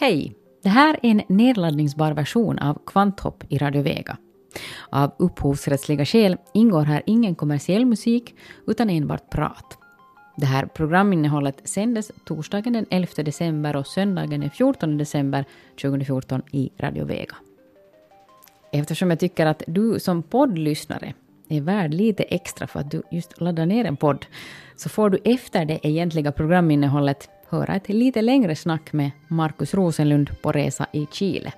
Hej! Det här är en nedladdningsbar version av Kvanthopp i Radio Vega. Av upphovsrättsliga skäl ingår här ingen kommersiell musik utan enbart prat. Det här programinnehållet sändes torsdagen den 11 december och söndagen den 14 december 2014 i Radio Vega. Eftersom jag tycker att du som poddlyssnare är värd lite extra för att du just laddar ner en podd, så får du efter det egentliga programinnehållet höra ett lite längre snack med Markus Rosenlund på resa i Chile.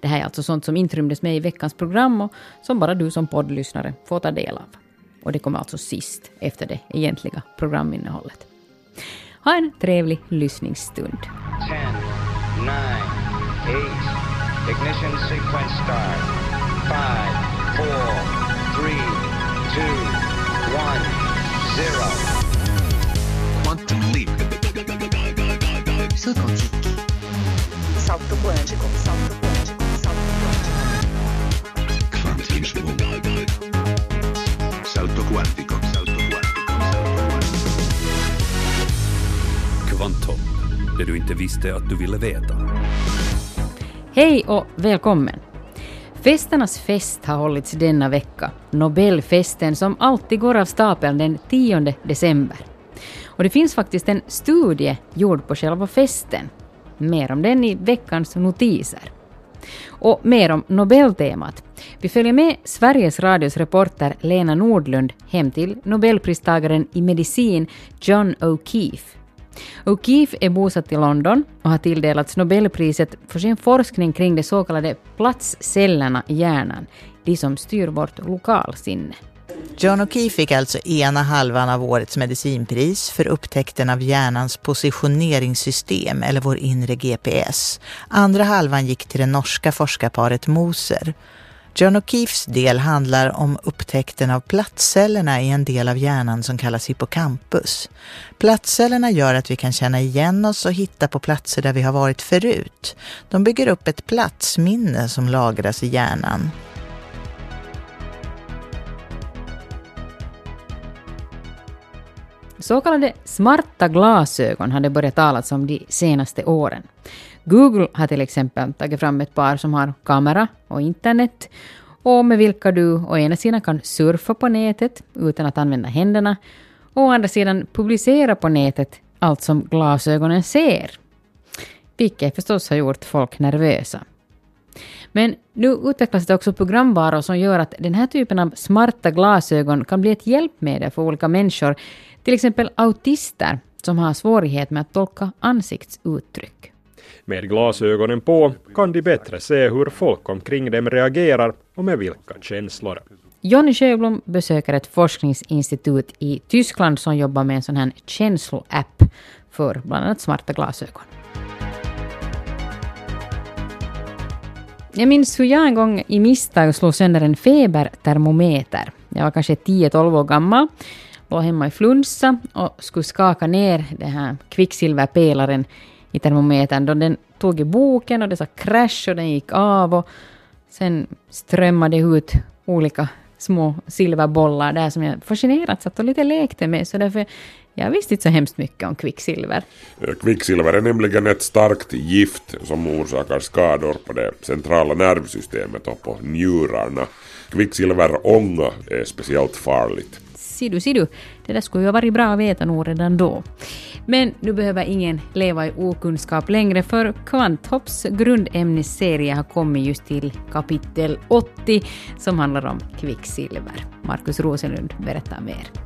Det här är alltså sånt som intrymdes med i veckans program och som bara du som poddlyssnare får ta del av. Och det kommer alltså sist, efter det egentliga programinnehållet. Ha en trevlig lyssningsstund. 10, 9, 8, ignition sequence start. 5, 4, 3, 2, 1, 0. Quantum leap. Salto quântico. Salto quântico. Salto quântico. Salto quântico. Salto quantico. Salto quantico. Kvanthopp. Det du inte visste att du ville veta. Hej och välkommen. Festernas fest har hållits denna vecka. Nobelfesten som alltid går av stapeln den 10 december. Och det finns faktiskt en studie gjord på själva festen. Mer om den i veckans notiser. Och mer om Nobeltemat. Vi följer med Sveriges Radios reporter Lena Nordlund hem till Nobelpristagaren i medicin John O'Keefe. O'Keefe är bosatt i London och har tilldelats Nobelpriset för sin forskning kring de så kallade platscellerna i hjärnan, de som styr vårt lokalsinne. John O'Keefe fick alltså ena halvan av årets medicinpris för upptäckten av hjärnans positioneringssystem, eller vår inre GPS. Andra halvan gick till det norska forskarparet Moser. John O'Keefes del handlar om upptäckten av plattcellerna i en del av hjärnan som kallas hippocampus. Plattcellerna gör att vi kan känna igen oss och hitta på platser där vi har varit förut. De bygger upp ett platsminne som lagras i hjärnan. Så kallade smarta glasögon har det börjat talas om de senaste åren. Google har till exempel tagit fram ett par som har kamera och internet och med vilka du å ena sidan kan surfa på nätet utan att använda händerna och å andra sidan publicera på nätet allt som glasögonen ser. Vilket förstås har gjort folk nervösa. Men nu utvecklas det också programvaror som gör att den här typen av smarta glasögon kan bli ett hjälpmedel för olika människor till exempel autister som har svårighet med att tolka ansiktsuttryck. Med glasögonen på kan de bättre se hur folk omkring dem reagerar och med vilka känslor. Jonny Sjöblom besöker ett forskningsinstitut i Tyskland som jobbar med en sån här känsloapp för bland annat smarta glasögon. Jag minns hur jag en gång i misstag slog sönder en febertermometer. Jag var kanske 10-12 år gammal låg hemma i flunsa och skulle skaka ner den här kvicksilverpelaren i termometern då den tog i boken och det sa crash och den gick av och sen strömmade ut olika små silverbollar där som jag fascinerat satt och lite lekte med så därför jag visste inte så hemskt mycket om kvicksilver. Kvicksilver är nämligen ett starkt gift som orsakar skador på det centrala nervsystemet och på njurarna. Kvicksilverånga är speciellt farligt. Sidu, sidu. Det där skulle ju ha varit bra att veta nog redan då. Men nu behöver ingen leva i okunskap längre för Kvanthopps grundämnesserie har kommit just till kapitel 80 som handlar om kvicksilver. Markus Rosenlund berättar mer.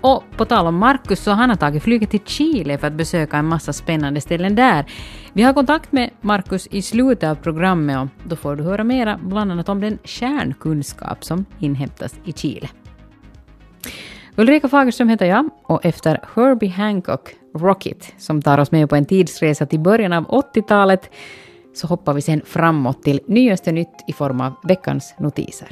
Och på tal om Markus så han har tagit flyget till Chile för att besöka en massa spännande ställen där. Vi har kontakt med Markus i slutet av programmet och då får du höra mera bland annat om den kärnkunskap som inhämtas i Chile. Ulrika Fagerström heter jag och efter Herbie Hancock Rocket, som tar oss med på en tidsresa till början av 80-talet, så hoppar vi sen framåt till nyaste nytt i form av veckans notiser.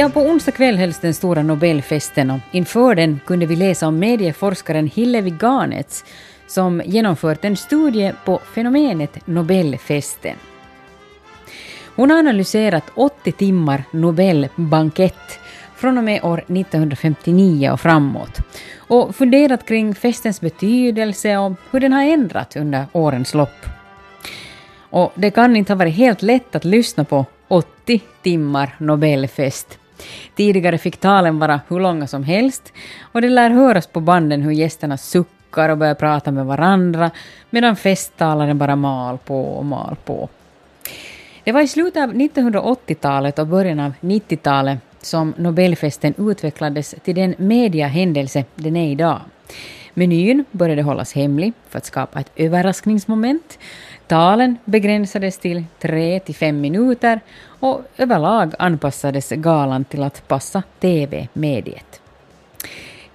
Ja, på onsdag kväll hölls den stora Nobelfesten och inför den kunde vi läsa om medieforskaren Hillevi Garnets som genomfört en studie på fenomenet Nobelfesten. Hon har analyserat 80 timmar Nobelbankett från och med år 1959 och framåt och funderat kring festens betydelse och hur den har ändrat under årens lopp. Och det kan inte ha varit helt lätt att lyssna på 80 timmar Nobelfest. Tidigare fick talen vara hur långa som helst och det lär höras på banden hur gästerna suckar och börjar prata med varandra medan festtalaren bara mal på och mal på. Det var i slutet av 1980-talet och början av 90-talet som Nobelfesten utvecklades till den mediahändelse den är idag. Menyn började hållas hemlig för att skapa ett överraskningsmoment. Talen begränsades till 3 till 5 minuter och överlag anpassades galan till att passa TV-mediet.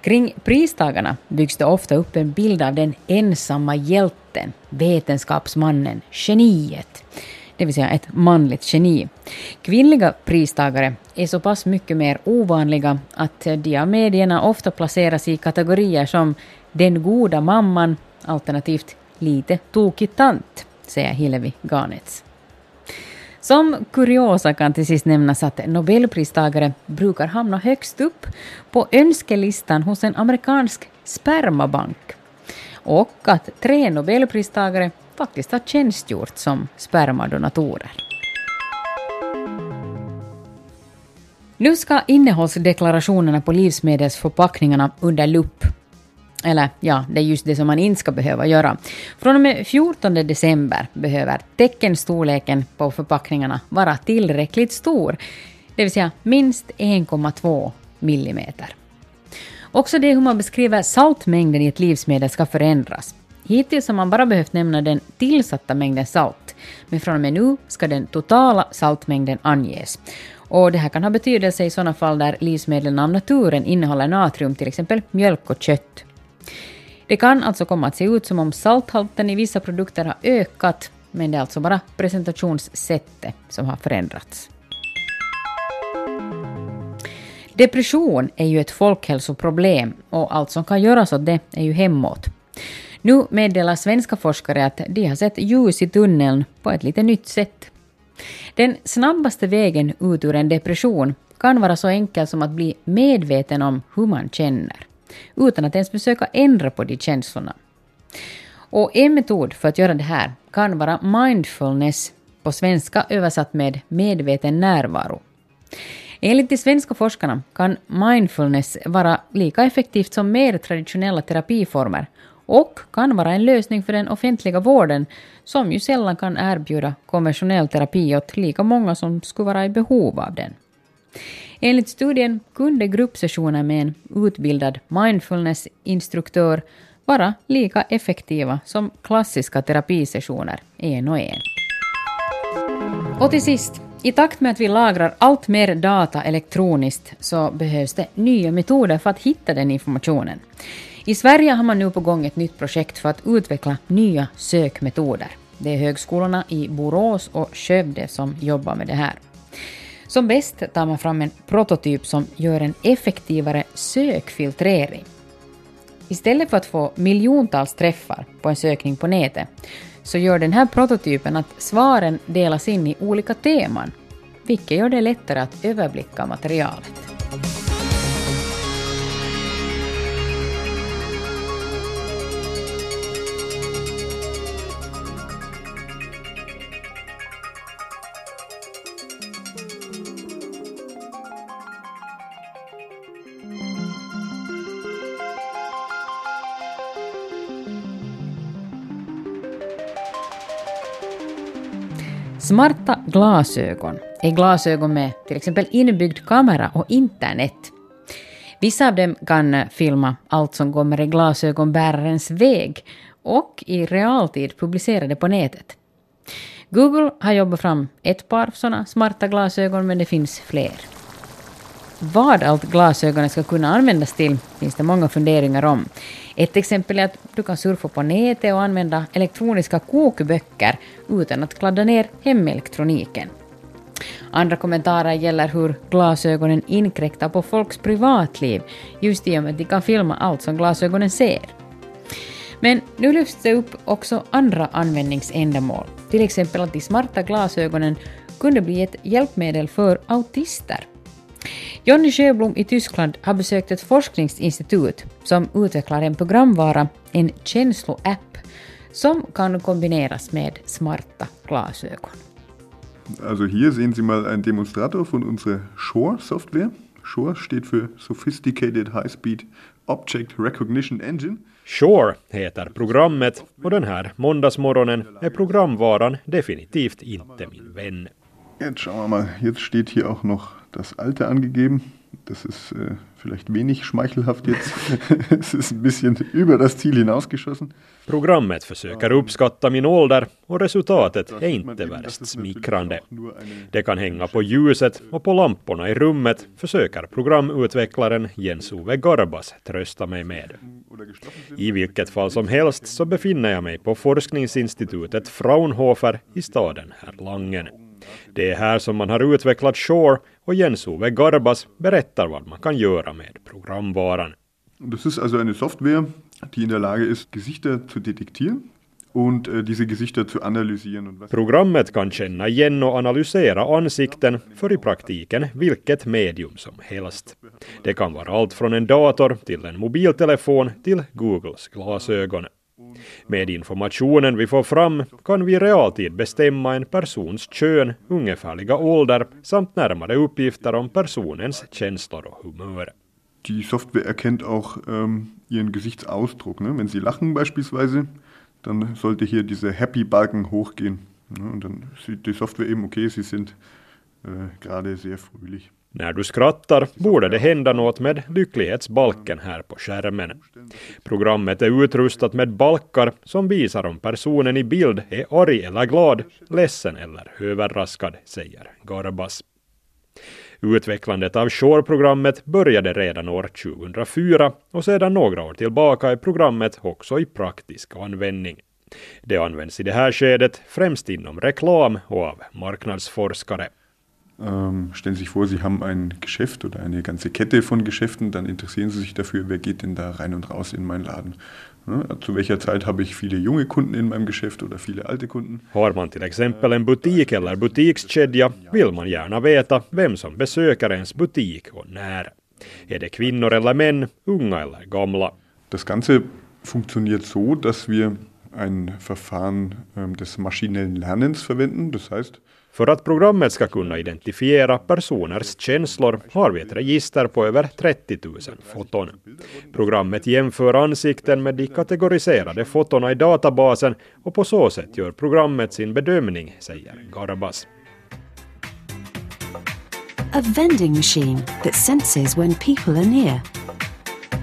Kring pristagarna byggs det ofta upp en bild av den ensamma hjälten, vetenskapsmannen, geniet det vill säga ett manligt geni. Kvinnliga pristagare är så pass mycket mer ovanliga att de av medierna ofta placeras i kategorier som den goda mamman alternativt lite tokig tant, säger Hillevi Garnets. Som kuriosa kan till sist nämnas att nobelpristagare brukar hamna högst upp på önskelistan hos en amerikansk spermabank och att tre nobelpristagare faktiskt har tjänstgjort som spermadonatorer. Nu ska innehållsdeklarationerna på livsmedelsförpackningarna under lupp. Eller ja, det är just det som man inte ska behöva göra. Från och med 14 december behöver teckenstorleken på förpackningarna vara tillräckligt stor, det vill säga minst 1,2 millimeter. Också det hur man beskriver saltmängden i ett livsmedel ska förändras. Hittills har man bara behövt nämna den tillsatta mängden salt, men från och med nu ska den totala saltmängden anges. Och det här kan ha betydelse i sådana fall där livsmedlen av naturen innehåller natrium, till exempel mjölk och kött. Det kan alltså komma att se ut som om salthalten i vissa produkter har ökat, men det är alltså bara presentationssättet som har förändrats. Depression är ju ett folkhälsoproblem och allt som kan göras åt det är ju hemåt. Nu meddelar svenska forskare att de har sett ljus i tunneln på ett lite nytt sätt. Den snabbaste vägen ut ur en depression kan vara så enkel som att bli medveten om hur man känner, utan att ens försöka ändra på de känslorna. Och en metod för att göra det här kan vara mindfulness, på svenska översatt med medveten närvaro. Enligt de svenska forskarna kan mindfulness vara lika effektivt som mer traditionella terapiformer och kan vara en lösning för den offentliga vården som ju sällan kan erbjuda konventionell terapi åt lika många som skulle vara i behov av den. Enligt studien kunde gruppsessioner med en utbildad mindfulnessinstruktör vara lika effektiva som klassiska terapisessioner en och en. Och till sist, i takt med att vi lagrar allt mer data elektroniskt så behövs det nya metoder för att hitta den informationen. I Sverige har man nu på gång ett nytt projekt för att utveckla nya sökmetoder. Det är högskolorna i Borås och Skövde som jobbar med det här. Som bäst tar man fram en prototyp som gör en effektivare sökfiltrering. Istället för att få miljontals träffar på en sökning på nätet så gör den här prototypen att svaren delas in i olika teman, vilket gör det lättare att överblicka materialet. Smarta glasögon är glasögon med till exempel inbyggd kamera och internet. Vissa av dem kan filma allt som kommer i glasögonbärarens väg och i realtid publicera det på nätet. Google har jobbat fram ett par sådana smarta glasögon, men det finns fler. Vad allt glasögonen ska kunna användas till finns det många funderingar om. Ett exempel är att du kan surfa på nätet och använda elektroniska kokböcker utan att kladda ner hemelektroniken. Andra kommentarer gäller hur glasögonen inkräktar på folks privatliv, just i och med att de kan filma allt som glasögonen ser. Men nu lyfts det upp också andra användningsändamål, till exempel att de smarta glasögonen kunde bli ett hjälpmedel för autister. Jonny Sjöblom i Tyskland har besökt ett forskningsinstitut som utvecklar en programvara, en känsloapp, som kan kombineras med smarta glasögon. Also hier sehen Sie mal einen Demonstrator von unserer Shore-Software. Shore steht för Sophisticated High Speed Object Recognition Engine. Sure heter programmet och den här måndagsmorgonen är programvaran definitivt inte min vän. Jetzt schauen wir mal, jetzt steht hier auch noch das Alter angegeben. Das ist äh, vielleicht wenig schmeichelhaft jetzt. es ist ein bisschen über das Ziel hinausgeschossen. Programmet försöker uppskatta min ålder och resultatet är inte värst smickrande. Det kan hänga på ljuset och på lamporna i rummet, försöker programutvecklaren Jens-Ove Garbas trösta mig med. I vilket fall som helst så befinner jag mig på forskningsinstitutet Fraunhofer i staden Erlangen. Det är här som man har utvecklat Shore och Jens-Ove Garbas berättar vad man kan göra med programvaran. Das ist also eine Software, die in der Lage ist, Gesichter zu detektieren und äh, diese Gesichter zu analysieren. Und was Programmet kan känna igen och analysera ansikten för i praktiken vilket medium som helst. Det kan vara allt från en dator till en mobiltelefon till Googles glasögon. Med informationen vi får fram kan vi i realtid bestämma en persons kön, ungefärliga ålder samt närmare uppgifter om personens känslor och humör. Die Software erkennt auch ähm, Ihren Gesichtsausdruck. Ne? Wenn Sie lachen beispielsweise, dann sollte hier dieser Happy-Balken hochgehen. Ne? Und dann sieht die Software eben, okay, Sie sind äh, gerade sehr fröhlich. När du skrattar borde det hända något med lycklighetsbalken här på skärmen. Programmet är utrustat med balkar som visar om personen i bild är arg eller glad, ledsen eller överraskad, säger Garbas. Utvecklandet av Shore-programmet började redan år 2004 och sedan några år tillbaka är programmet också i praktisk användning. Det används i det här skedet främst inom reklam och av marknadsforskare. Ähm, stellen Sie sich vor, Sie haben ein Geschäft oder eine ganze Kette von Geschäften, dann interessieren Sie sich dafür, wer geht denn da rein und raus in meinen Laden. Ne? Zu welcher Zeit habe ich viele junge Kunden in meinem Geschäft oder viele alte Kunden? Har man till exempel en butik eller butikskedja vill man gärna veta vem som besöker ens butik och när. Är det kvinnor eller män, unga eller gamla? Das Ganze funktioniert so, dass wir ein Verfahren ähm, des maschinellen Lernens verwenden. Das heißt, För att programmet ska kunna identifiera personers känslor har vi ett register på över 30 000 foton. Programmet jämför ansikten med de kategoriserade fotona i databasen och på så sätt gör programmet sin bedömning, säger Garbas. A vending machine that senses when people are near.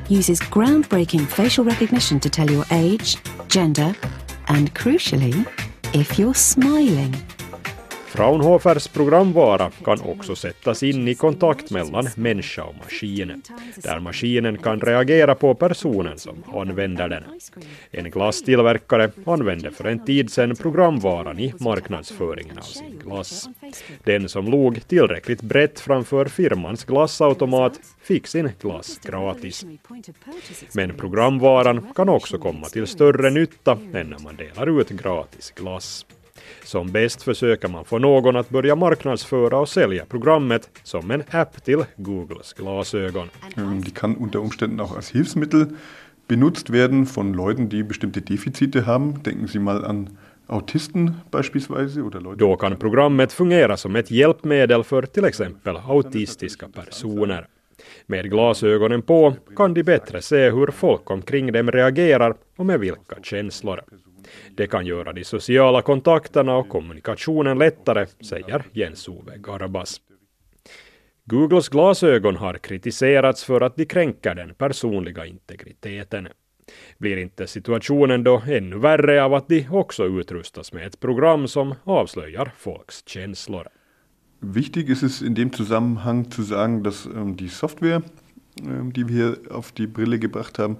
Uses groundbreaking facial recognition to tell your age, gender, and crucially, if you're smiling. Fraunhofers programvara kan också sättas in i kontakt mellan människa och maskin, där maskinen kan reagera på personen som använder den. En glasstillverkare använde för en tid sedan programvaran i marknadsföringen av sin glass. Den som låg tillräckligt brett framför firmans glassautomat fick sin glass gratis. Men programvaran kan också komma till större nytta än när man delar ut gratis glass. Som bäst försöker man få någon att börja marknadsföra och sälja programmet som en app till Googles glasögon. ähm, die kann unter Umständen auch als Hilfsmittel benutzt werden von Leuten, die bestimmte Defizite haben. Denken Sie mal an Autisten beispielsweise oder Leute. Då kan programmet fungera som ett hjälpmedel för till exempel autistiska personer. Med glasögonen på kan de bättre se hur folk omkring dem reagerar och med vilka känslor. Det kan göra de sociala kontakterna och kommunikationen lättare, säger Jens-Ove Garbas. Googles glasögon har kritiserats för att de kränker den personliga integriteten. Blir inte situationen då ännu värre av att de också utrustas med ett program som avslöjar folks känslor? Wichtig ist es in dem Zusammenhang zu sagen, dass ähm, die Software, ähm, die wir hier auf die Brille gebracht haben,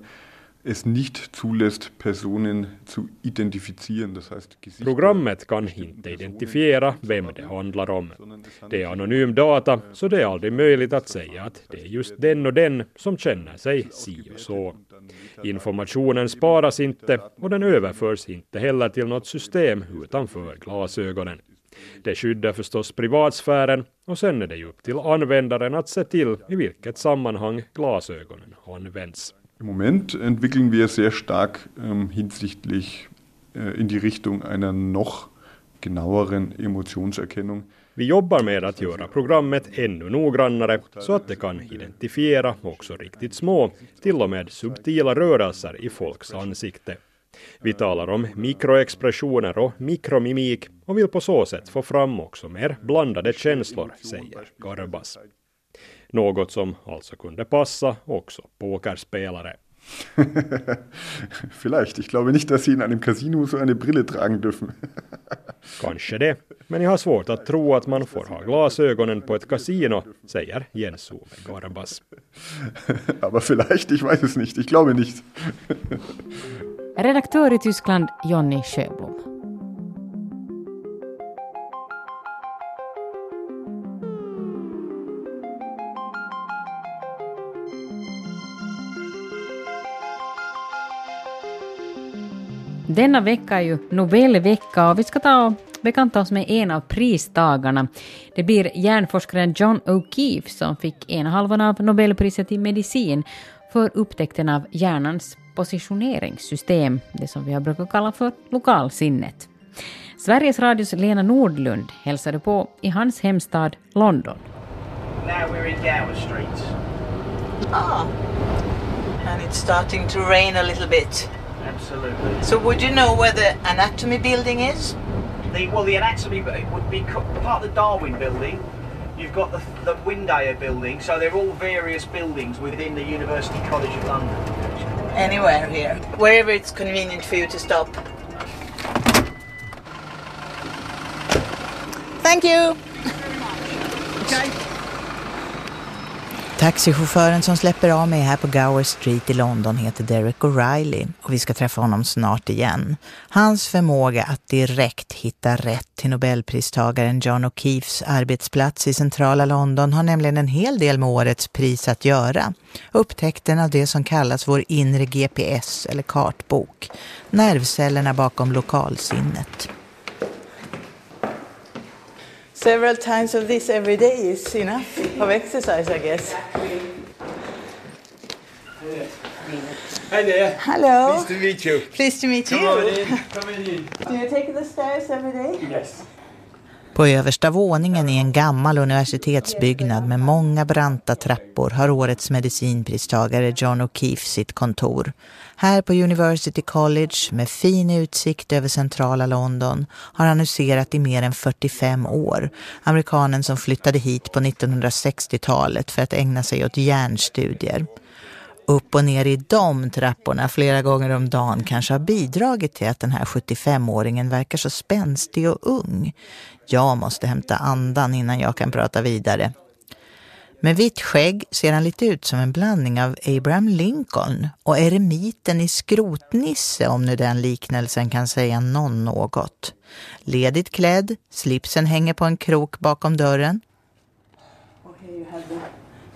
es nicht zulässt, Personen zu identifizieren. Das heißt, Programmet kan inte identifiera vem det handlar om. Det är anonym data, så det är aldrig möjligt att säga att det är just den och den som känner sig si och så. Informationen sparas inte och den överförs inte heller till något system utanför glasögonen. Det skyddar förstås privatsfären och sen är det ju upp till användaren att se till i vilket sammanhang glasögonen används. Im Moment entwickeln wir sehr stark ähm, hinsichtlich äh, in die Richtung einer noch genaueren Emotionserkennung. Vi jobbar med att göra programmet ännu noggrannare så att det kan identifiera också riktigt små, till och med subtila rörelser i folks ansikte. Vi talar om mikroexpressioner och mikromimik och vill på så sätt få fram också mer blandade känslor, säger Garbas. Något som alltså kunde passa också pokerspelare. Vielleicht. Ich glaube nicht, dass Sie in einem Casino so eine Brille tragen dürfen. Kanske det, men jag har svårt att tro att man får ha glasögonen på ett kasino, säger Jens-Ove Garbas. Aber vielleicht, ich weiß es nicht. Ich glaube nicht. Redaktör i Tyskland Jonny Sjöblom. Denna vecka är ju Nobelvecka och vi ska ta och bekanta oss med en av pristagarna. Det blir hjärnforskaren John O'Keefe som fick ena halvan av Nobelpriset i medicin för upptäckten av hjärnans positioneringssystem, det som vi har brukat kalla för lokalsinnet. Sveriges Radios Lena Nordlund hälsade på i hans hemstad London. Now we're in Gower Street. Ah, and it's starting to rain a little bit. Absolutely. So would you know where the anatomy building is? The, well, the anatomy it would be part of the Darwin building. You've got the, the Windayer building, so they're all various buildings within the University College of London. Anywhere here. Wherever it's convenient for you to stop. Thank you! Taxichauffören som släpper av mig här på Gower Street i London heter Derek O'Reilly och vi ska träffa honom snart igen. Hans förmåga att direkt hitta rätt till Nobelpristagaren John O'Keefes arbetsplats i centrala London har nämligen en hel del med årets pris att göra. Upptäckten av det som kallas vår inre GPS eller kartbok. Nervcellerna bakom lokalsinnet. Several times of this every day is enough of exercise, I guess. Hi there. Hello. Nice to meet you. Pleased to meet Come you. on in. Come on in. Do you take the stairs every day? Yes. På översta våningen i en gammal universitetsbyggnad med många branta trappor har årets medicinpristagare John O'Keefe sitt kontor. Här på University College med fin utsikt över centrala London har han huserat i mer än 45 år. Amerikanen som flyttade hit på 1960-talet för att ägna sig åt hjärnstudier. Upp och ner i de trapporna flera gånger om dagen kanske har bidragit till att den här 75-åringen verkar så spänstig och ung. Jag måste hämta andan innan jag kan prata vidare. Med vitt skägg ser han lite ut som en blandning av Abraham Lincoln och eremiten i Skrotnisse om nu den liknelsen kan säga någon något. Ledigt klädd, slipsen hänger på en krok bakom dörren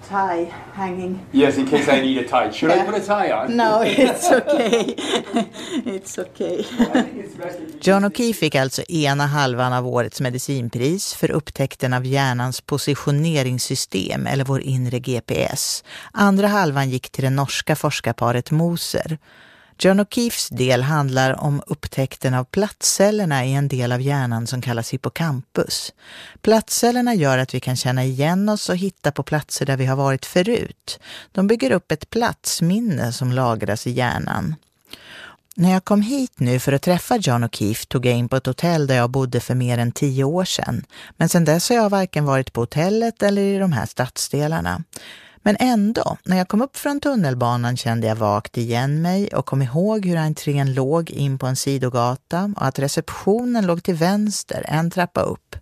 tie hanging. Yes, in case I need a tie. Should I put a tie on? No, it's okay. it's okay. John O'Keefe fick alltså ena halvan av årets medicinpris för upptäckten av hjärnans positioneringssystem eller vår inre GPS. Andra halvan gick till det norska forskarparet Moser. John O'Keefes del handlar om upptäckten av plattcellerna i en del av hjärnan som kallas hippocampus. Plattcellerna gör att vi kan känna igen oss och hitta på platser där vi har varit förut. De bygger upp ett platsminne som lagras i hjärnan. När jag kom hit nu för att träffa John O'Keefe tog jag in på ett hotell där jag bodde för mer än tio år sedan. Men sedan dess har jag varken varit på hotellet eller i de här stadsdelarna. Men ändå, när jag kom upp från tunnelbanan kände jag vagt igen mig och kom ihåg hur entrén låg in på en sidogata och att receptionen låg till vänster, en trappa upp.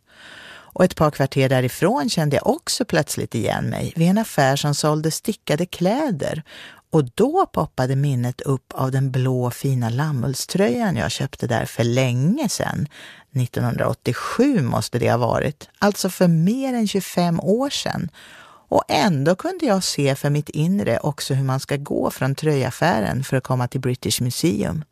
Och ett par kvarter därifrån kände jag också plötsligt igen mig vid en affär som sålde stickade kläder Och då poppade minnet upp av den blå fina lammullströjan jag köpte där för länge sedan. 1987 måste det ha varit, alltså för mer än 25 år sedan. Och ändå kunde jag se för mitt inre också hur man ska gå från tröjaffären för att komma till British Museum.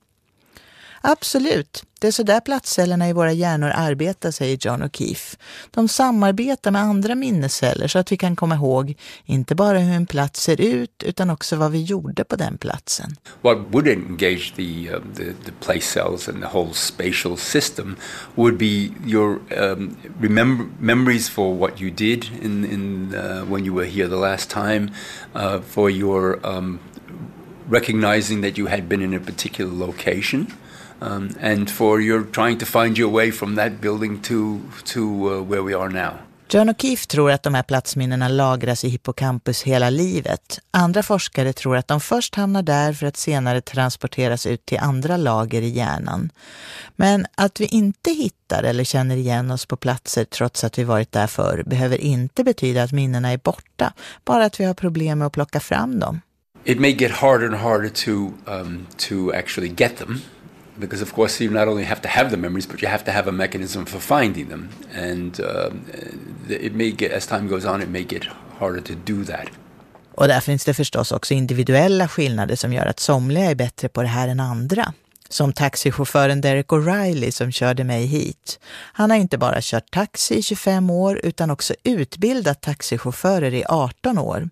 Absolut, det är så där platscellerna i våra hjärnor arbetar, säger John O'Keefe. De samarbetar med andra minnesceller så att vi kan komma ihåg inte bara hur en plats ser ut utan också vad vi gjorde på den platsen. What would engage the, uh, the, the place cells and the whole spatial system would be your um, remember, memories for what you did in, in, uh, when you were here the last time, uh, for your um, recognizing that you had been in a particular location um, and for your trying to find your way from that building to, to uh, where we are now. John O'Keefe tror att de här platsminnena lagras i hippocampus hela livet. Andra forskare tror att de först hamnar där för att senare transporteras ut till andra lager i hjärnan. Men att vi inte hittar eller känner igen oss på platser trots att vi varit där förr behöver inte betyda att minnena är borta, bara att vi har problem med att plocka fram dem. It may get harder and harder to, um, to actually get them because of course you not only have to have the memories but you have to have a mechanism for finding them and uh, it may get as time goes on it may get harder to do that och där finns det förstås också individuella skillnader som gör att somliga är bättre på det här än andra. Som taxichauffören Derek O'Reilly som körde mig hit. Han har inte bara kört taxi i 25 år utan också utbildat taxichaufförer i 18 år.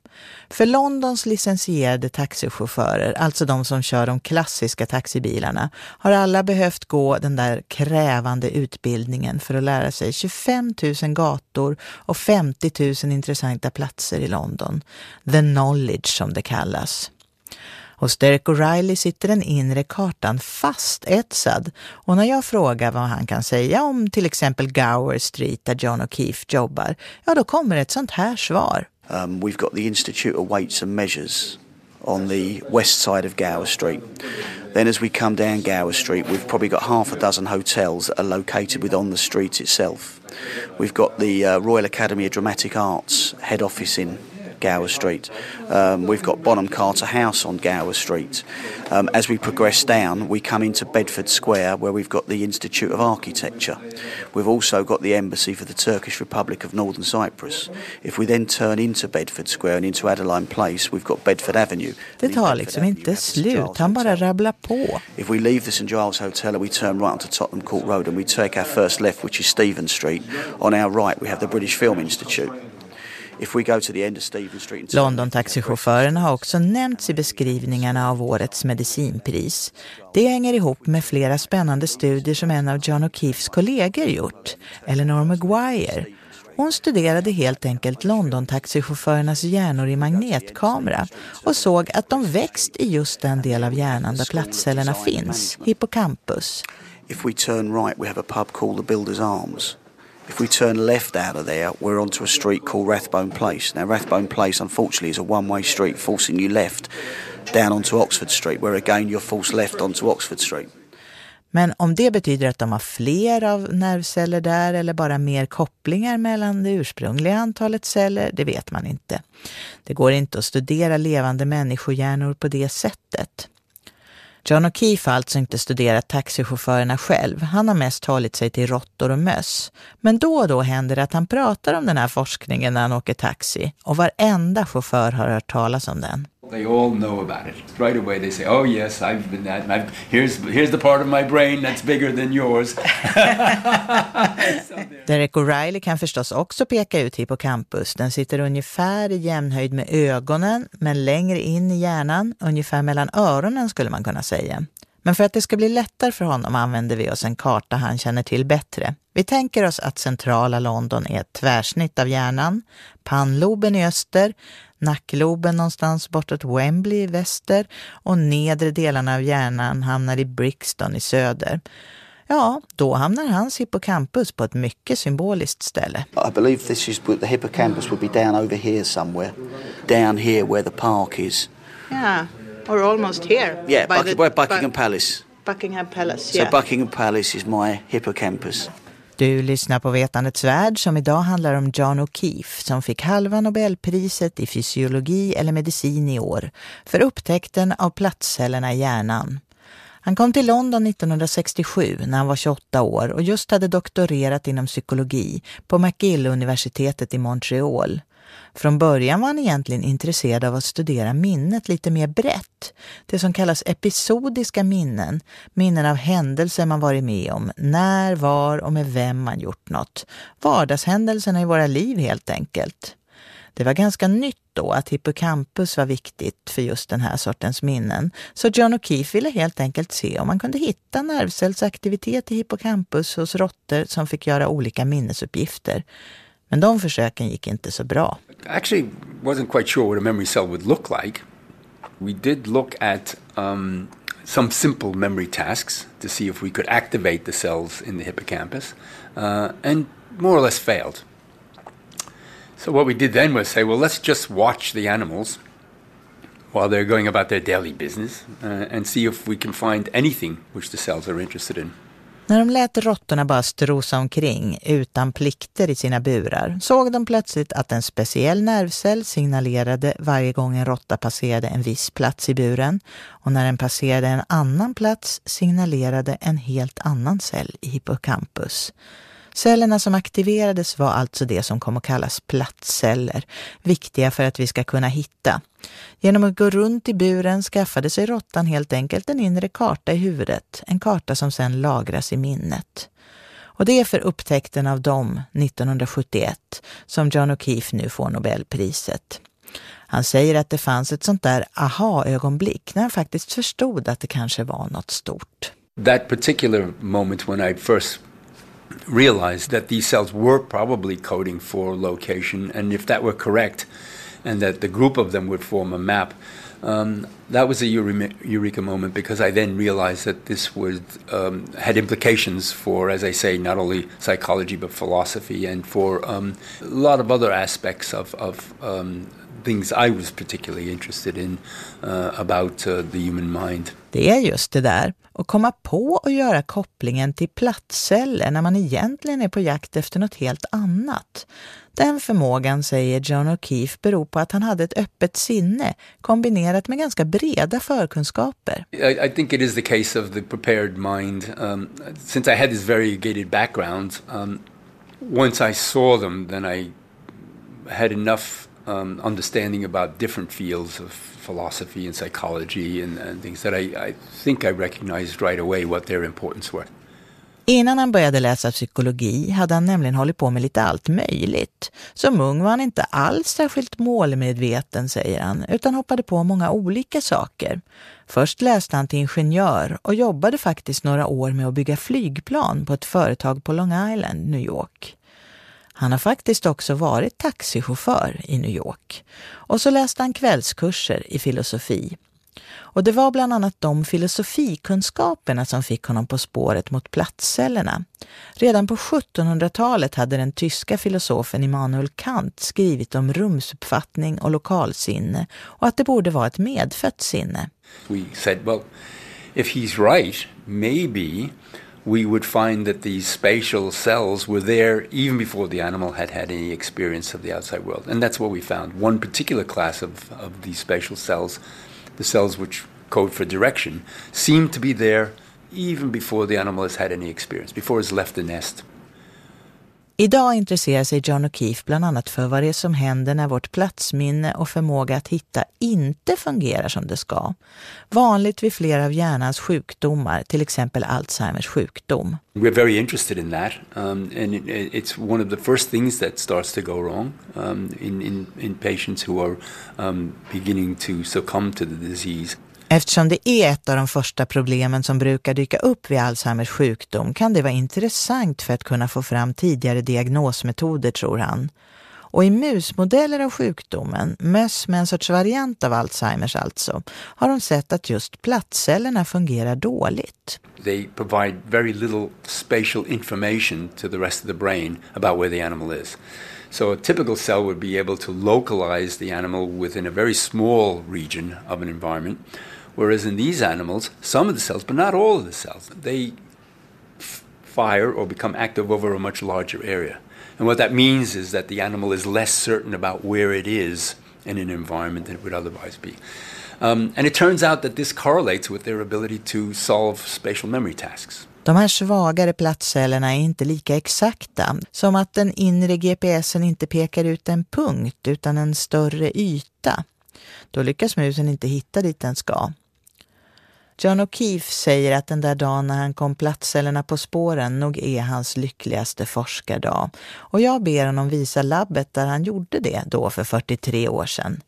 För Londons licensierade taxichaufförer, alltså de som kör de klassiska taxibilarna, har alla behövt gå den där krävande utbildningen för att lära sig 25 000 gator och 50 000 intressanta platser i London. The knowledge som det kallas. Hos Derek O'Reilly sitter den inre kartan fastetsad och när jag frågar vad han kan säga om till exempel Gower Street där John O'Keefe jobbar, ja då kommer ett sånt här svar. Um, we've got the Institute of Weights and Measures on the west side of Gower Street. Then as we come down Gower Street, we've probably got half a dozen hotels that are located within the street itself. We've got the uh, Royal Academy of Dramatic Arts head office in Gower Street. Um, we've got Bonham Carter House on Gower Street. Um, as we progress down, we come into Bedford Square where we've got the Institute of Architecture. We've also got the Embassy for the Turkish Republic of Northern Cyprus. If we then turn into Bedford Square and into Adeline Place, we've got Bedford Avenue. Det tar liksom inte slut, han bara rabblar på. If we leave the St Giles Hotel and we turn right onto Tottenham Court Road and we take our first left, which is Stephen Street, on our right we have the British Film Institute. London-taxichaufförerna har också nämnts i beskrivningarna av årets medicinpris. Det hänger ihop med flera spännande studier som en av John O'Keefes kollegor gjort, Eleanor Maguire. Hon studerade helt enkelt London-taxichaufförernas hjärnor i magnetkamera och såg att de växt i just den del av hjärnan där platscellerna finns, hippocampus. If we turn right we have a pub called the Builder's Arms. If we turn left out of there, we're onto a street called Rathbone Place. Now, Rathbone Place, unfortunately, is a one-way street, forcing you left down onto Oxford Street, where again you're forced left onto Oxford Street. Men om det betyder att de har fler av nervceller där eller bara mer kopplingar mellan det ursprungliga antalet celler, det vet man inte. Det går inte att studera levande människohjärnor på det sättet. John O'Keefe har alltså inte studerat taxichaufförerna själv. Han har mest hållit sig till råttor och möss. Men då och då händer det att han pratar om den här forskningen när han åker taxi. Och varenda chaufför har hört talas om den. They all know about it. Right away they say, oh yes, I've been that. I've, here's, here's the part of my brain that's bigger than yours. Derek O'Reilly kan förstås också peka ut hippocampus. Den sitter ungefär i jämnhöjd med ögonen, men längre in i hjärnan, ungefär mellan öronen skulle man kunna säga. Men för att det ska bli lättare för honom använder vi oss en karta han känner till bättre. Vi tänker oss att centrala London är ett tvärsnitt av hjärnan, pannloben i öster, nackloben någonstans bortåt Wembley i väster och nedre delarna av hjärnan hamnar i Brixton i söder. Ja, då hamnar hans hippocampus på ett mycket symboliskt ställe. I believe this is the hippocampus would be down over here somewhere. Down here where the park is. Yeah, or almost here. Yeah, Buck the, where Buckingham Palace. Buckingham Palace, yeah. So Buckingham Palace is my hippocampus. Du lyssnar på Vetandets värld som idag handlar om John O'Keefe som fick halva Nobelpriset i fysiologi eller medicin i år för upptäckten av plattcellerna i hjärnan. Han kom till London 1967 när han var 28 år och just hade doktorerat inom psykologi på McGill-universitetet i Montreal. Från början var han egentligen intresserad av att studera minnet lite mer brett. Det som kallas episodiska minnen, minnen av händelser man varit med om, när, var och med vem man gjort något. Vardagshändelserna i våra liv helt enkelt. Det var ganska nytt då att hippocampus var viktigt för just den här sortens minnen. Så John O'Keefe ville helt enkelt se om man kunde hitta nervcellsaktivitet i hippocampus hos råttor som fick göra olika minnesuppgifter. Men de försöken gick inte så bra. Actually wasn't quite sure what a memory cell would look like. We did look at um, some simple memory tasks to see if we could activate the cells in the hippocampus uh, and more or less failed. So what we did then was say, well, let's just watch the animals while they're going about their daily business uh, and see if we can find anything which the cells are interested in. När de lät råttorna bara strosa omkring utan plikter i sina burar såg de plötsligt att en speciell nervcell signalerade varje gång en råtta passerade en viss plats i buren och när den passerade en annan plats signalerade en helt annan cell i hippocampus. Cellerna som aktiverades var alltså det som kom att kallas plattceller, viktiga för att vi ska kunna hitta. Genom att gå runt i buren skaffade sig råttan helt enkelt en inre karta i huvudet, en karta som sedan lagras i minnet. Och det är för upptäckten av dem 1971 som John O'Keefe nu får Nobelpriset. Han säger att det fanns ett sånt där aha-ögonblick när han faktiskt förstod att det kanske var något stort. That particular moment when I first realized that these cells were probably coding for location, and if that were correct, and that the group of them would form a map, um, that was a eureka moment because I then realized that this would um, had implications for, as I say, not only psychology but philosophy and for um, a lot of other aspects of, of um, things I was particularly interested in uh, about uh, the human mind. Det är just det där, och komma på att göra kopplingen till plattceller när man egentligen är på jakt efter något helt annat. Den förmågan, säger John O'Keefe, beror på att han hade ett öppet sinne kombinerat med ganska breda förkunskaper. I, I think it is the case of the prepared mind. Um, since I had this variegated background, um, once I saw them, then I had enough um, understanding about different fields of philosophy and psychology and, and things that I, I think I recognized right away what their importance were. Innan han började läsa psykologi hade han nämligen hållit på med lite allt möjligt. Som ung var han inte alls särskilt målmedveten, säger han, utan hoppade på många olika saker. Först läste han till ingenjör och jobbade faktiskt några år med att bygga flygplan på ett företag på Long Island, New York. Han har faktiskt också varit taxichaufför i New York. Och så läste han kvällskurser i filosofi. Och det var bland annat de filosofikunskaperna som fick honom på spåret mot platscellerna. Redan på 1700-talet hade den tyska filosofen Immanuel Kant skrivit om rumsuppfattning och lokalsinne och att det borde vara ett medfött sinne. We said, well, if he's right, maybe we would find that these spatial cells were there even before the animal had had any experience of the outside world. And that's what we found. One particular class of, of these spatial cells, the cells which code for direction, seemed to be there even before the animal has had any experience, before it's left the nest. Idag intresserar sig John O'Keefe bland annat för vad det är som händer när vårt platsminne och förmåga att hitta inte fungerar som det ska. Vanligt vid flera av hjärnans sjukdomar, till exempel Alzheimers sjukdom. We're very interested in that um, and it, it's one of the first things that starts to go wrong um, in, in, in patients who are um, beginning to succumb to the disease. Eftersom det är ett av de första problemen som brukar dyka upp vid Alzheimers sjukdom kan det vara intressant för att kunna få fram tidigare diagnosmetoder, tror han. Och i musmodeller av sjukdomen, möss med en sorts variant av Alzheimers alltså, har de sett att just plattcellerna fungerar dåligt. They provide very little spatial information to the rest of the brain about where the animal is. So a typical cell would be able to localize the animal within a very small region of an environment. Whereas in these animals, some of the cells, but not all of the cells, they fire or become active over a much larger area. And what that means is that the animal is less certain about where it is in an environment than it would otherwise be. Um, and it turns out that this correlates with their ability to solve spatial memory tasks. De här svagare platscellerna är inte lika exakta, som att den inre GPSen inte pekar ut en punkt utan en större yta. Då lyckas musen inte hitta dit den ska. John O'Keefe säger att den där dagen när han kom platscellerna på spåren nog är hans lyckligaste forskardag. Och jag ber honom visa labbet där han gjorde det då för 43 år sedan.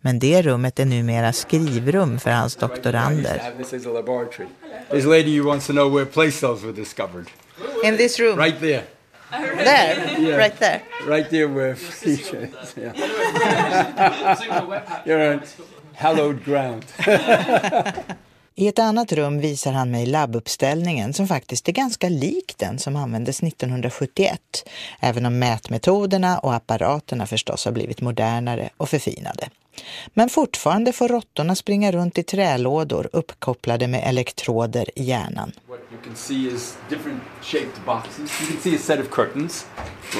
Men det rummet är numera skrivrum för hans doktorander. This lady wants to know where place cells were discovered. In this room? Right there. There? Yeah. Right there? Right there where. Yeah. You're on hallowed ground. I ett annat rum visar han mig labbuppställningen som faktiskt är ganska lik den som användes 1971, även om mätmetoderna och apparaterna förstås har blivit modernare och förfinade. Men fortfarande får råttorna springa runt i trälådor uppkopplade med elektroder i hjärnan. What you can see is different shaped boxes. You can see a set of curtains.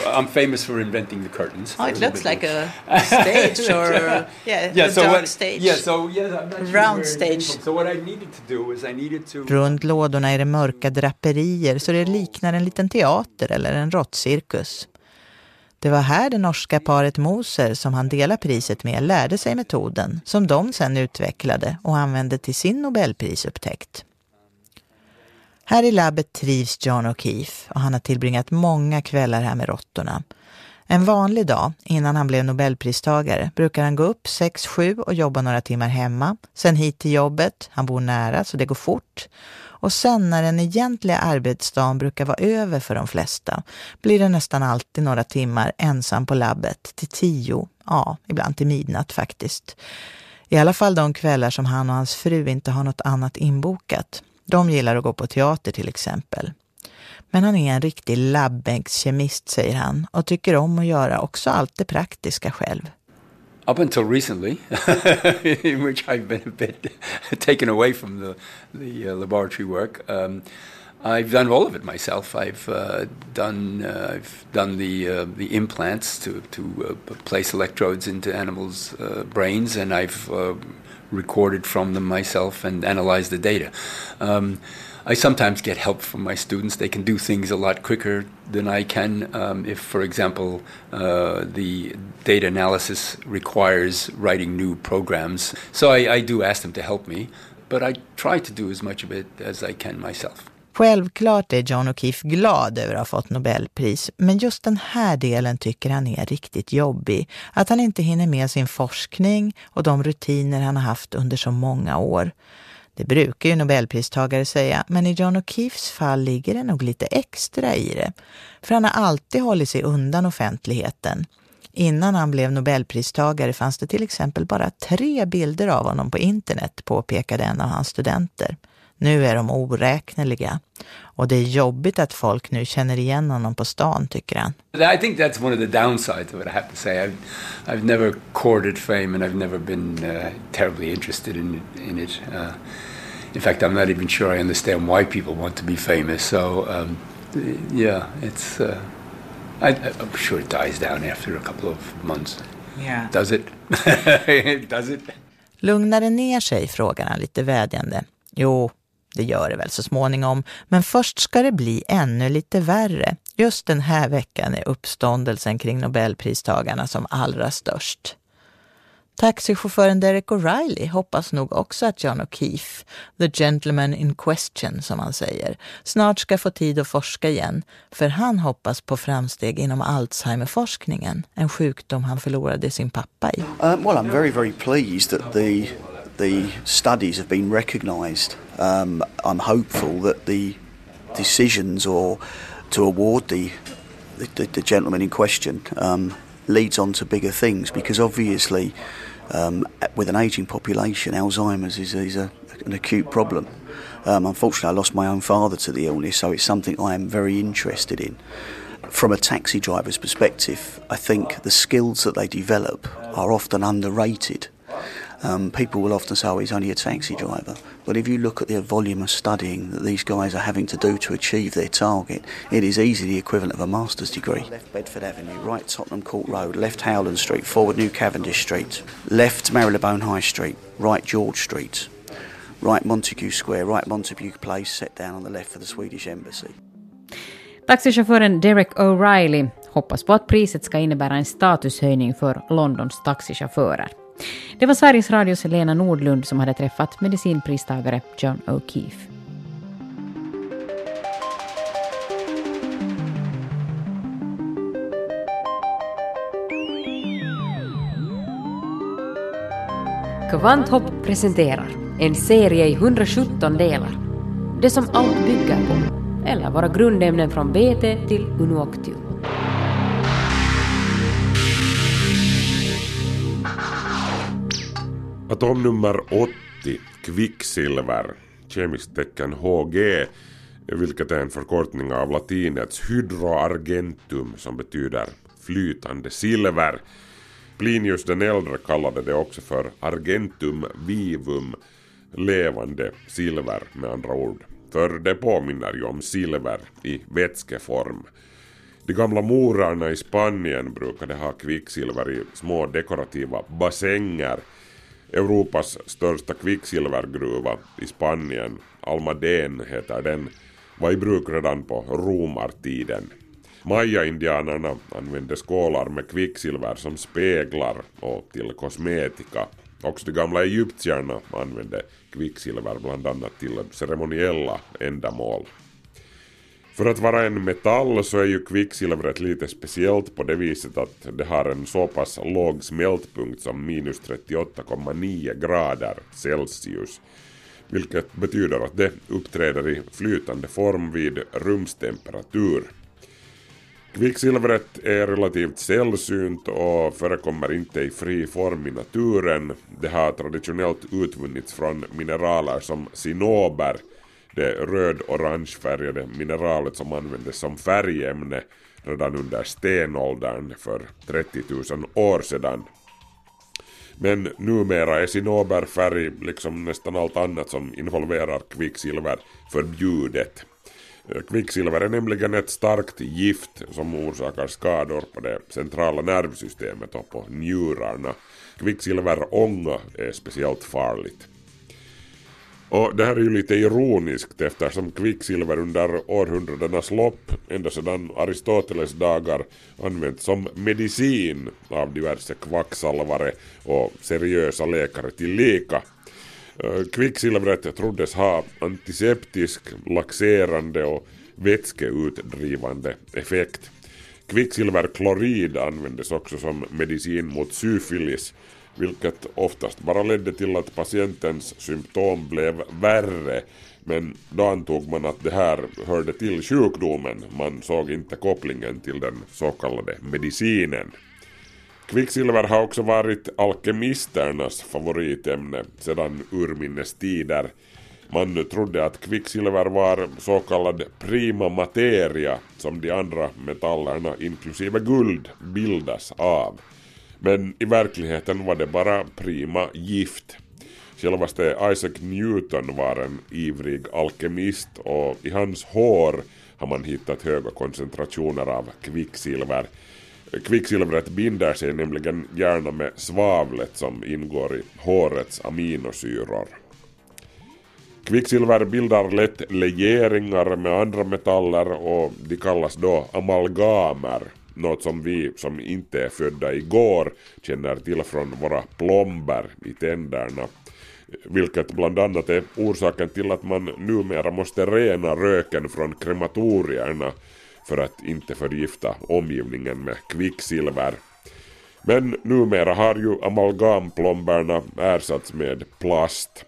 I'm famous for inventing the curtains. Oh, it looks like a stage or yeah, yeah, a so dark what, stage. Yeah, so yes, I'm not sure Round stage. So what I needed to do is I needed to Runt lådorna är det mörka draperier så det liknar en liten teater eller en råttcirkus. Det var här det norska paret Moser som han delar priset med lärde sig metoden som de sedan utvecklade och använde till sin Nobelprisupptäckt. Här i labbet trivs John O'Keefe och han har tillbringat många kvällar här med råttorna. En vanlig dag innan han blev Nobelpristagare brukar han gå upp 6-7 och jobba några timmar hemma. Sen hit till jobbet, han bor nära så det går fort. Och sen när den egentliga arbetsdagen brukar vara över för de flesta blir det nästan alltid några timmar ensam på labbet till tio, ja, ibland till midnatt faktiskt. I alla fall de kvällar som han och hans fru inte har något annat inbokat. De gillar att gå på teater till exempel. Men han är en riktig labbänkskemist, säger han, och tycker om att göra också allt det praktiska själv. Up until recently, in which I've been a bit taken away from the the uh, laboratory work. Um, I've done all of it myself. I've uh, done uh, I've done the uh, the implants to to uh, place electrodes into animals' uh, brains, and I've recorded from them myself and analyzed the data. Um, I sometimes get help from my students. They can do things a lot quicker than I can. Um, if, for example, uh, the data analysis requires writing new programs. So I, I do ask them to help me, but I try to do as much of it as I can myself. Självklart är John O'Keefe glad över att ha fått Nobelpris, men just den här delen tycker han är riktigt jobbig. Att han inte hinner med sin forskning och de rutiner han har haft under så många år. Det brukar ju Nobelpristagare säga, men i John O'Keefes fall ligger det nog lite extra i det. För han har alltid hållit sig undan offentligheten. Innan han blev Nobelpristagare fanns det till exempel bara tre bilder av honom på internet, påpekade en av hans studenter. Nu är de oräkneliga. Och det är jobbigt att folk nu känner igen honom på stan, tycker han. I think that's one of the downsides of it, I have to say. I've, I've never courted fame and I've never been uh, terribly interested in, in it. Uh, in fact, I'm not even sure I understand why people want to be famous. So, um, yeah, it's. Uh, I, I'm sure it dies down after a couple of months. Yeah. Does it? Does it? Lugnar det ner sig, frågar han lite vädjande. Jo, det gör det väl så småningom, men först ska det bli ännu lite värre. Just den här veckan är uppståndelsen kring Nobelpristagarna som allra störst. Taxichauffören Derek O'Reilly hoppas nog också att John O'Keefe, the gentleman in question som han säger, snart ska få tid att forska igen, för han hoppas på framsteg inom Alzheimerforskningen, en sjukdom han förlorade sin pappa i. Uh, well, I'm very, very pleased that the the studies have been recognised. Um, I'm hopeful that the decisions or to award the the, the gentleman in question um, leads on to bigger things because obviously um, with an ageing population, Alzheimer's is, is a, an acute problem. Um, unfortunately, I lost my own father to the illness, so it's something I am very interested in. From a taxi driver's perspective, I think the skills that they develop are often underrated. Um, people will often say, oh, he's only a taxi driver. But if you look at the volume of studying that these guys are having to do to achieve their target, it is easily the equivalent of a master's degree. Left Bedford Avenue, right Tottenham Court Road, left Howland Street, forward New Cavendish Street, left Marylebone High Street, right George Street, right Montague Square, right Montague Place, set down on the left for the Swedish Embassy. Taxichauffören Derek O'Reilly hoppas på att priset ska innebära en statushöjning för Londons taxichaufförer. Det var Sveriges Radios Lena Nordlund som hade träffat medicinpristagare John O'Keefe. Kvanthopp presenterar en serie i 117 delar. Det som allt bygger på, eller våra grundämnen från BT till Unuoctium. Atomnummer 80, kvicksilver, kemiskt tecken HG, vilket är en förkortning av latinets hydroargentum som betyder flytande silver. Plinius den äldre kallade det också för argentum vivum, levande silver med andra ord. För det påminner ju om silver i vätskeform. De gamla morarna i Spanien brukade ha kvicksilver i små dekorativa bassänger Europas största kvicksilvergruva i Spanien, Almaden heter den, var i bruk redan på romartiden. Maya-indianerna använde skålar med kvicksilver som speglar och till kosmetika. Också de gamla egyptierna använde kvicksilver bland annat till ceremoniella ändamål. För att vara en metall så är ju kvicksilvret lite speciellt på det viset att det har en så pass låg smältpunkt som minus 38,9 grader Celsius. Vilket betyder att det uppträder i flytande form vid rumstemperatur. Kvicksilvret är relativt sällsynt och förekommer inte i fri form i naturen. Det har traditionellt utvunnits från mineraler som sinober det röd-orangefärgade mineralet som användes som färgämne redan under stenåldern för 30 000 år sedan. Men numera är sinoberfärg, liksom nästan allt annat som involverar kvicksilver, förbjudet. Kvicksilver är nämligen ett starkt gift som orsakar skador på det centrala nervsystemet och på njurarna. Kvicksilverånga är speciellt farligt. Och det här är ju lite ironiskt eftersom kvicksilver under århundradenas lopp, ända sedan Aristoteles dagar, använts som medicin av diverse kvacksalvare och seriösa läkare tillika. Eh, kvicksilvret troddes ha antiseptisk, laxerande och vätskeutdrivande effekt. Kvicksilverklorid användes också som medicin mot syfilis vilket oftast bara ledde till att patientens symptom blev värre men då antog man att det här hörde till sjukdomen, man såg inte kopplingen till den så kallade medicinen. Kvicksilver har också varit alkemisternas favoritämne sedan urminnes tider. Man trodde att kvicksilver var så kallad prima materia som de andra metallerna inklusive guld bildas av. Men i verkligheten var det bara prima gift. Självaste Isaac Newton var en ivrig alkemist och i hans hår har man hittat höga koncentrationer av kvicksilver. Kvicksilvret binder sig nämligen gärna med svavlet som ingår i hårets aminosyror. Kvicksilver bildar lätt legeringar med andra metaller och de kallas då amalgamer något som vi som inte är födda igår känner till från våra plomber i tänderna vilket bland annat är orsaken till att man numera måste rena röken från krematorierna för att inte förgifta omgivningen med kvicksilver. Men numera har ju amalgamplomberna ersatts med plast.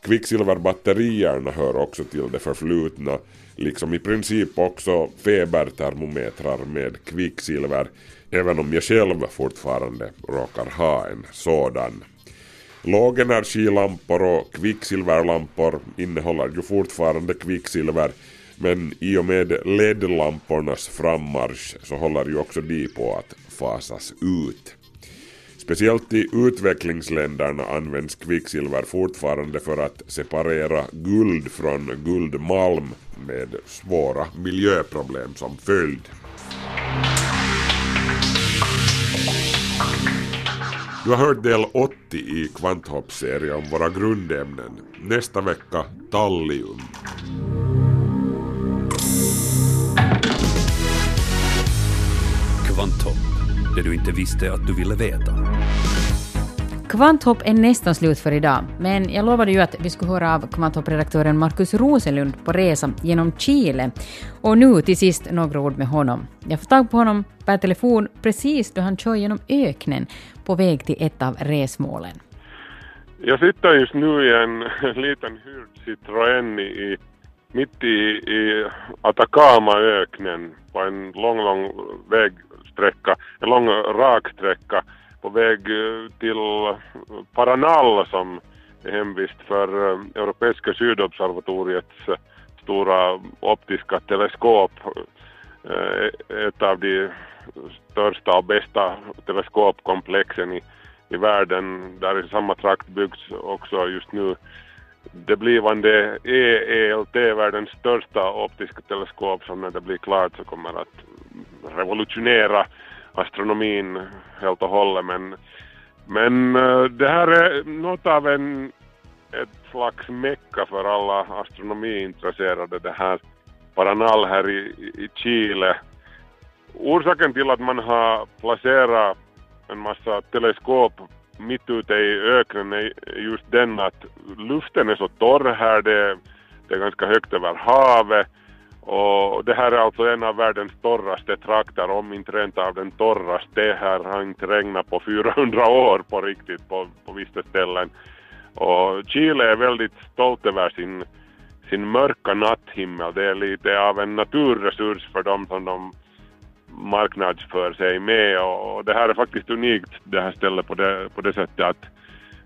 Kvicksilverbatterierna hör också till det förflutna liksom i princip också febertermometrar med kvicksilver, även om jag själv fortfarande råkar ha en sådan. Lågenergilampor och kvicksilverlampor innehåller ju fortfarande kvicksilver men i och med LED-lampornas frammarsch så håller ju också de på att fasas ut. Speciellt i utvecklingsländerna används kvicksilver fortfarande för att separera guld från guldmalm med svåra miljöproblem som följd. Du har hört del 80 i Kvanthopp-serien om våra grundämnen. Nästa vecka tallium. Kvanthopp, det du inte visste att du ville veta. Kvanthopp är nästan slut för idag, men jag lovade ju att vi skulle höra av Kvanthopp-redaktören Markus Rosenlund på resa genom Chile. Och nu till sist några ord med honom. Jag får tag på honom per telefon precis då han kör genom öknen på väg till ett av resmålen. Jag sitter just nu i en liten hyrd Citroën i, mitt i, i Atacamaöknen på en lång, lång vägsträcka, en lång rak sträcka på väg eh, till Paranal som är hemvist för eh, Europeiska sydobservatoriets eh, stora optiska teleskop. Ett av de största och bästa teleskopkomplexen i, i världen. Där i samma trakt byggs också just nu det blivande EELT, världens största optiska teleskop som när det blir klart så kommer att revolutionera astronomin helt och hållet. Men, men det här är något av en, ett slags mecka för alla astronomiintresserade, det här Paranal här i, i Chile. Orsaken till att man har placerat en massa teleskop mitt ute i öknen är just den att luften är så torr här, det, det är ganska högt över havet och det här är alltså en av världens torraste trakter, om inte rent av den torraste. Här har inte regnat på 400 år på riktigt på, på vissa ställen. Och Chile är väldigt stolt över sin, sin mörka natthimmel. Det är lite av en naturresurs för dem som de marknadsför sig med och det här är faktiskt unikt det här stället på det, på det sättet att,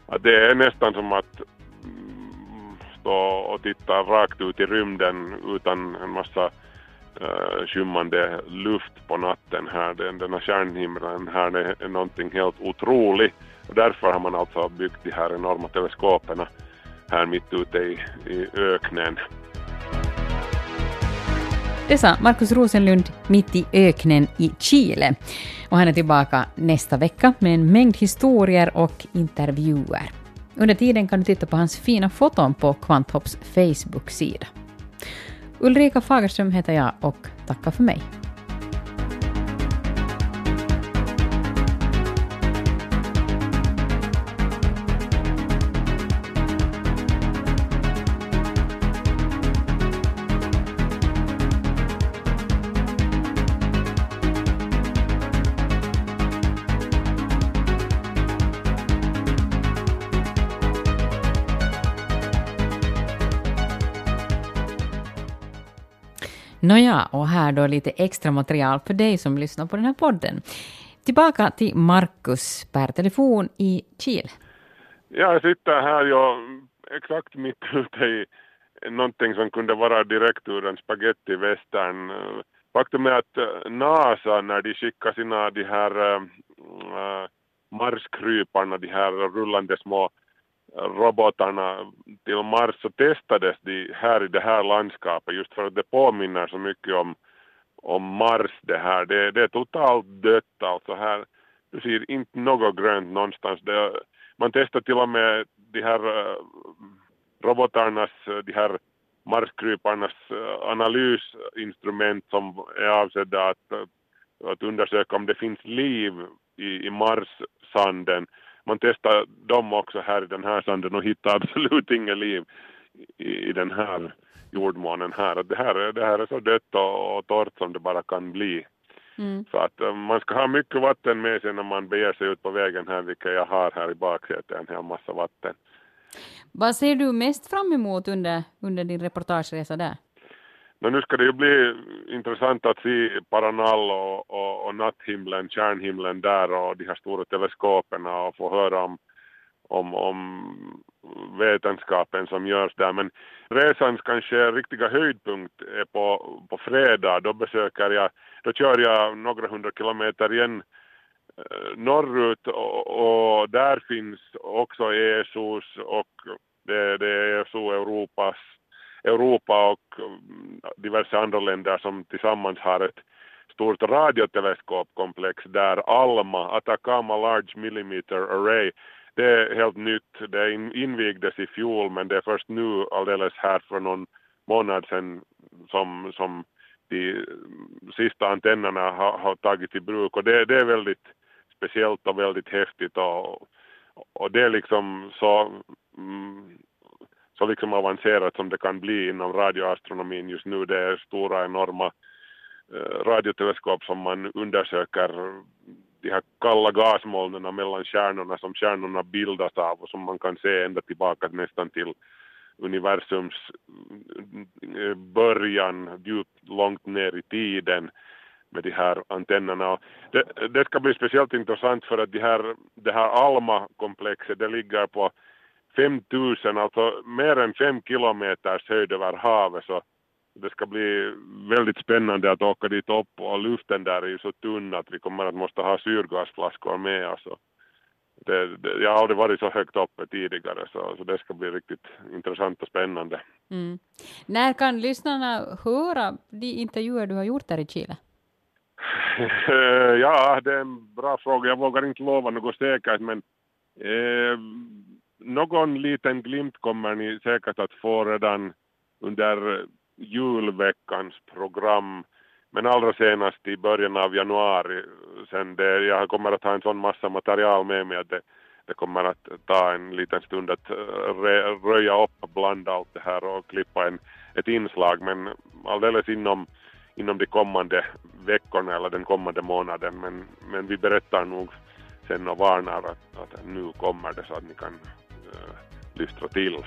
att det är nästan som att stå och titta rakt ut i rymden utan en massa uh, skymmande luft på natten här. Den, denna stjärnhimlen här är, någonting helt otroligt. Och därför har man alltså byggt de här enorma teleskopen här mitt ute i, i öknen. Det sa Markus Rosenlund mitt i öknen i Chile. Och han är tillbaka nästa vecka med en mängd historier och intervjuer. Under tiden kan du titta på hans fina foton på Kvanthopps Facebook-sida. Ulrika Fagerström heter jag och tackar för mig. Nåja, och här då lite extra material för dig som lyssnar på den här podden. Tillbaka till Markus per telefon i Chile. Jag sitter här jag, exakt mitt ute i någonting som kunde vara direkt ur en spagetti-western. Faktum är att eh, NASA när de skickar sina de här äh, Marskryparna, de här rullande små robotarna till Mars så testades de här i det här landskapet just för att det påminner så mycket om, om Mars det här. Det, det är totalt dött alltså här. Du ser inte något grönt någonstans. Det, man testar till och med de här uh, robotarnas, eh, de här marskryparnas uh, analysinstrument som är avsedda att, uh, att undersöka om det finns liv i, i Mars-sanden man testar dem också här i den här sanden och hittar absolut inget liv i, i den här jordmånen här. det, här det här är så dött och, och torrt som det bara kan bli. Mm. Så att um, man ska ha mycket vatten med sig när man beger sig ut på vägen här, vilket jag har här i baksätet, en hel massa vatten. Vad ser du mest fram emot under, under din reportageresa där? Men nu ska det ju bli intressant att se Paranal och, och, och natthimlen, kärnhimlen där och de här stora teleskopen och få höra om, om, om vetenskapen som görs där. Men resans kanske riktiga höjdpunkt är på, på fredag. Då besöker jag, då kör jag några hundra kilometer igen eh, norrut och, och, där finns också ESOs och det, det är ESO Europas, Europa och mm, diverse andra länder som tillsammans har ett stort radioteleskopkomplex där ALMA, Atacama Large Millimeter Array, det är helt nytt. Det invigdes i fjol men det är först nu alldeles här för någon månad sedan som, som de mm, sista antennerna har, har tagits i bruk och det, det är väldigt speciellt och väldigt häftigt och, och det är liksom så, mm, så liksom avancerat som det kan bli inom radioastronomin just nu. Det är stora enorma eh, radioteleskop som man undersöker de här kalla gasmolnen mellan stjärnorna som stjärnorna bildas av och som man kan se ända tillbaka nästan till universums eh, början djupt långt ner i tiden med de här antennerna. Det, det ska bli speciellt intressant för att de här, det här Alma-komplexet det ligger på 5000, alltså mer än fem kilometers höjd över havet så det ska bli väldigt spännande att åka dit upp och luften där är ju så tunn att vi kommer att måste ha syrgasflaskor med oss. Alltså. Det, det, jag har aldrig varit så högt uppe tidigare så, så det ska bli riktigt intressant och spännande. Mm. När kan lyssnarna höra de intervjuer du har gjort där i Chile? ja, det är en bra fråga. Jag vågar inte lova något säkert men eh, någon liten glimt kommer ni säkert att få redan under julveckans program men allra senast i början av januari. Sen det, jag kommer att ha en sån massa material med mig att det, det kommer att ta en liten stund att eh, röja upp bland allt det här och klippa en, ett inslag men alldeles inom, inom de kommande veckorna eller den kommande månaden men, men vi berättar nog sen och varnar att, att nu kommer det så att ni kan uh, lystra till.